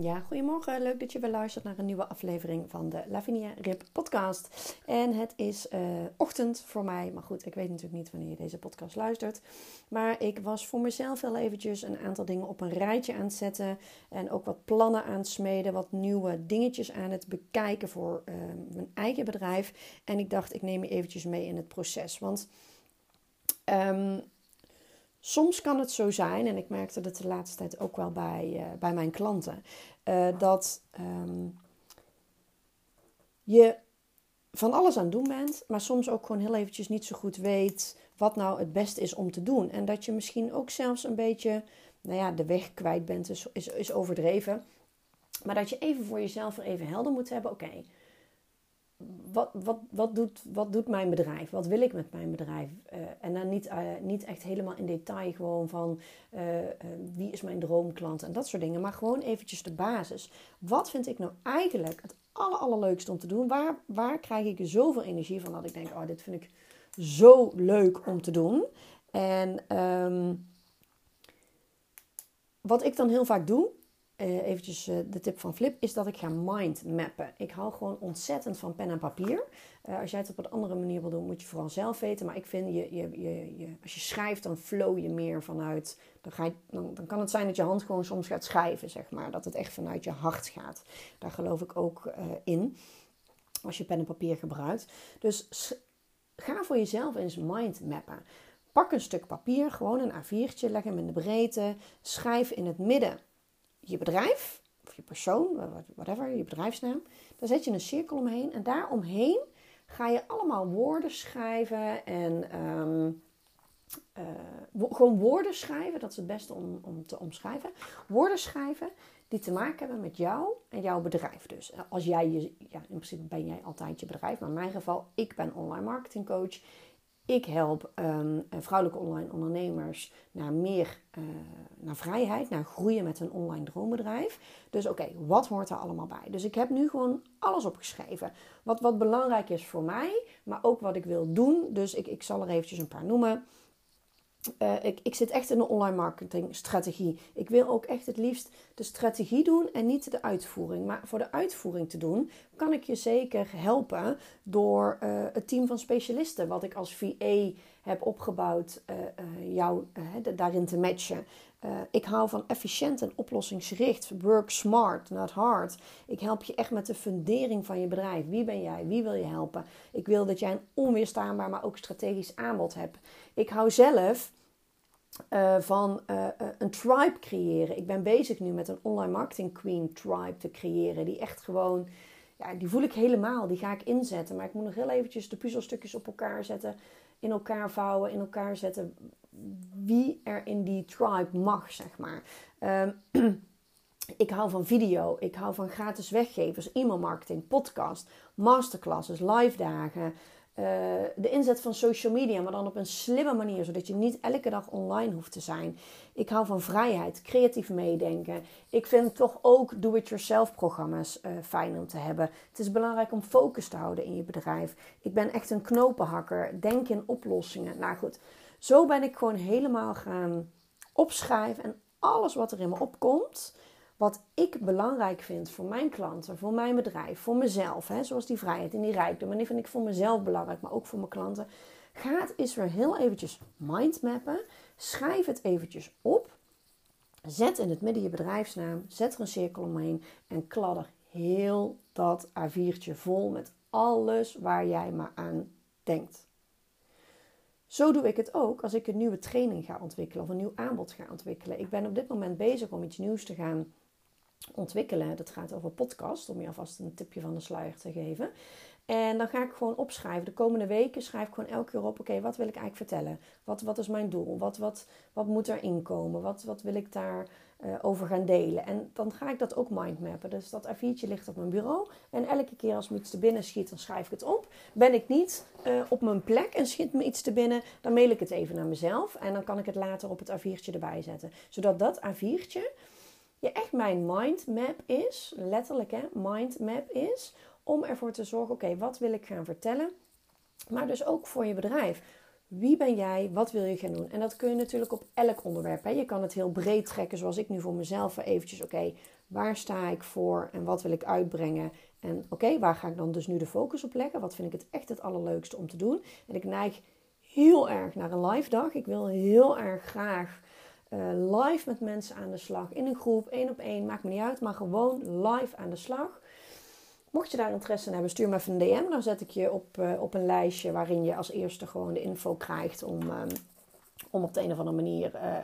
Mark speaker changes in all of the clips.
Speaker 1: Ja, goedemorgen. Leuk dat je weer luistert naar een nieuwe aflevering van de Lavinia Rip podcast. En het is uh, ochtend voor mij, maar goed, ik weet natuurlijk niet wanneer je deze podcast luistert. Maar ik was voor mezelf wel eventjes een aantal dingen op een rijtje aan het zetten. En ook wat plannen aan het smeden, wat nieuwe dingetjes aan het bekijken voor uh, mijn eigen bedrijf. En ik dacht, ik neem je eventjes mee in het proces. Want... Um, Soms kan het zo zijn, en ik merkte dat de laatste tijd ook wel bij, uh, bij mijn klanten, uh, dat um, je van alles aan het doen bent, maar soms ook gewoon heel eventjes niet zo goed weet wat nou het beste is om te doen. En dat je misschien ook zelfs een beetje, nou ja, de weg kwijt bent, is, is, is overdreven. Maar dat je even voor jezelf even helder moet hebben, oké, wat, wat, wat, doet, wat doet mijn bedrijf? Wat wil ik met mijn bedrijf? Uh, en dan niet, uh, niet echt helemaal in detail gewoon van uh, wie is mijn droomklant en dat soort dingen. Maar gewoon eventjes de basis. Wat vind ik nou eigenlijk het aller, allerleukste om te doen? Waar, waar krijg ik zoveel energie van dat ik denk, oh dit vind ik zo leuk om te doen. En um, wat ik dan heel vaak doe, uh, eventjes uh, de tip van Flip, is dat ik ga mindmappen. Ik hou gewoon ontzettend van pen en papier. Uh, als jij het op een andere manier wil doen, moet je vooral zelf weten. Maar ik vind, je, je, je, je, als je schrijft, dan flow je meer vanuit... Dan, ga je, dan kan het zijn dat je hand gewoon soms gaat schrijven, zeg maar. Dat het echt vanuit je hart gaat. Daar geloof ik ook in, als je pen en papier gebruikt. Dus ga voor jezelf eens mindmappen. Pak een stuk papier, gewoon een A4'tje, leg hem in de breedte. Schrijf in het midden je bedrijf, of je persoon, whatever, je bedrijfsnaam. Daar zet je een cirkel omheen en daaromheen ga je allemaal woorden schrijven en um, uh, gewoon woorden schrijven, dat is het beste om, om te omschrijven. Woorden schrijven die te maken hebben met jou en jouw bedrijf. Dus als jij je, ja, in principe ben jij altijd je bedrijf, maar in mijn geval, ik ben online marketing coach. Ik help um, vrouwelijke online ondernemers naar meer uh, naar vrijheid, naar groeien met een online droombedrijf. Dus oké, wat hoort er allemaal bij? Dus ik heb nu gewoon alles opgeschreven. Wat, wat belangrijk is voor mij, maar ook wat ik wil doen. Dus ik, ik zal er eventjes een paar noemen. Uh, ik, ik zit echt in de online marketing strategie. Ik wil ook echt het liefst de strategie doen en niet de uitvoering. Maar voor de uitvoering te doen, kan ik je zeker helpen door uh, het team van specialisten, wat ik als VA heb opgebouwd, uh, jou daarin te matchen. ik hou van efficiënt en oplossingsgericht. Work smart, not hard. Ik help je echt met de fundering van je bedrijf. Wie ben jij? Wie wil je helpen? Ik wil dat jij een onweerstaanbaar, maar ook strategisch aanbod hebt. Ik hou zelf van een tribe creëren. Ik ben bezig nu met een online marketing queen tribe te creëren. Die echt gewoon, ja, die voel ik helemaal. Die ga ik inzetten. Maar ik moet nog heel eventjes de puzzelstukjes op elkaar zetten. In elkaar vouwen, in elkaar zetten. Wie er in die tribe mag, zeg maar. Um, ik hou van video. Ik hou van gratis weggevers, e-mail marketing, podcast, masterclasses, live dagen. Uh, de inzet van social media, maar dan op een slimme manier, zodat je niet elke dag online hoeft te zijn. Ik hou van vrijheid, creatief meedenken. Ik vind toch ook do-it-yourself programma's uh, fijn om te hebben. Het is belangrijk om focus te houden in je bedrijf. Ik ben echt een knopenhakker, denk in oplossingen. Nou goed, zo ben ik gewoon helemaal gaan opschrijven en alles wat er in me opkomt wat ik belangrijk vind voor mijn klanten, voor mijn bedrijf, voor mezelf, hè, zoals die vrijheid en die rijkdom. En die vind ik voor mezelf belangrijk, maar ook voor mijn klanten. Ga het weer heel eventjes mindmappen. Schrijf het eventjes op. Zet in het midden je bedrijfsnaam. Zet er een cirkel omheen. En kladder heel dat A4'tje vol met alles waar jij maar aan denkt. Zo doe ik het ook als ik een nieuwe training ga ontwikkelen of een nieuw aanbod ga ontwikkelen. Ik ben op dit moment bezig om iets nieuws te gaan ontwikkelen. Dat gaat over podcast, om je alvast een tipje van de sluier te geven. En dan ga ik gewoon opschrijven. De komende weken schrijf ik gewoon elke keer op: oké, wat wil ik eigenlijk vertellen? Wat, wat is mijn doel? Wat, wat, wat moet er inkomen? Wat, wat wil ik daar uh, over gaan delen? En dan ga ik dat ook mindmappen. Dus dat A4'tje ligt op mijn bureau. En elke keer als me iets te binnen schiet, dan schrijf ik het op. Ben ik niet uh, op mijn plek en schiet me iets te binnen, dan mail ik het even naar mezelf. En dan kan ik het later op het A4'tje erbij zetten. Zodat dat A4'tje echt mijn mindmap is, letterlijk hè, mindmap is, om ervoor te zorgen, oké, wat wil ik gaan vertellen? Maar dus ook voor je bedrijf. Wie ben jij? Wat wil je gaan doen? En dat kun je natuurlijk op elk onderwerp. Hè. Je kan het heel breed trekken, zoals ik nu voor mezelf eventjes. Oké, waar sta ik voor en wat wil ik uitbrengen? En oké, waar ga ik dan dus nu de focus op leggen? Wat vind ik het echt het allerleukste om te doen? En ik neig heel erg naar een live dag. Ik wil heel erg graag uh, live met mensen aan de slag. In een groep, één op één, maakt me niet uit. Maar gewoon live aan de slag. Mocht je daar interesse in hebben, stuur me even een DM. Dan zet ik je op, uh, op een lijstje waarin je als eerste gewoon de info krijgt om, um, om op de een of andere manier uh,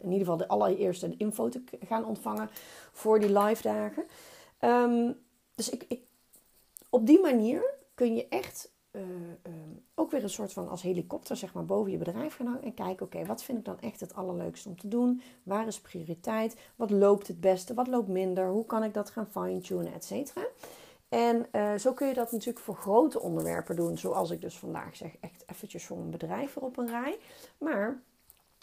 Speaker 1: in ieder geval de allereerste info te gaan ontvangen voor die live dagen. Um, dus ik, ik, op die manier kun je echt uh, um, ook weer een soort van als helikopter zeg maar boven je bedrijf gaan hangen en kijken, oké, wat vind ik dan echt het allerleukste om te doen? Waar is prioriteit? Wat loopt het beste? Wat loopt minder? Hoe kan ik dat gaan fine-tunen, et cetera? En uh, zo kun je dat natuurlijk voor grote onderwerpen doen, zoals ik dus vandaag zeg, echt eventjes voor een bedrijf erop een rij. Maar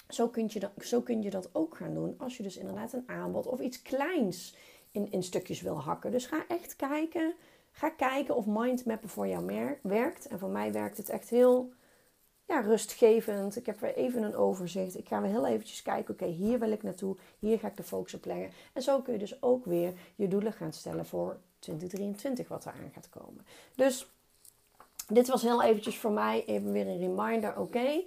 Speaker 1: zo kun, je dat, zo kun je dat ook gaan doen als je dus inderdaad een aanbod of iets kleins in, in stukjes wil hakken. Dus ga echt kijken Ga kijken of mindmappen voor jou werkt. En voor mij werkt het echt heel ja, rustgevend. Ik heb weer even een overzicht. Ik ga weer heel eventjes kijken. Oké, hier wil ik naartoe. Hier ga ik de focus op leggen. En zo kun je dus ook weer je doelen gaan stellen voor 2023 wat eraan gaat komen. Dus dit was heel eventjes voor mij even weer een reminder. Oké,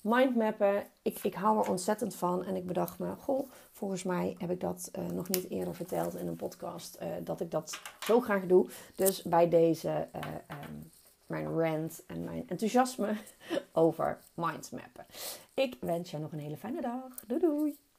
Speaker 1: mindmappen, ik, ik hou er ontzettend van. En ik bedacht me, goh, volgens mij heb ik dat uh, nog niet eerder verteld in een podcast. Uh, dat ik dat zo graag doe. Dus bij deze uh, um, mijn rant en mijn enthousiasme over mindmappen. Ik wens je nog een hele fijne dag. Doei doei!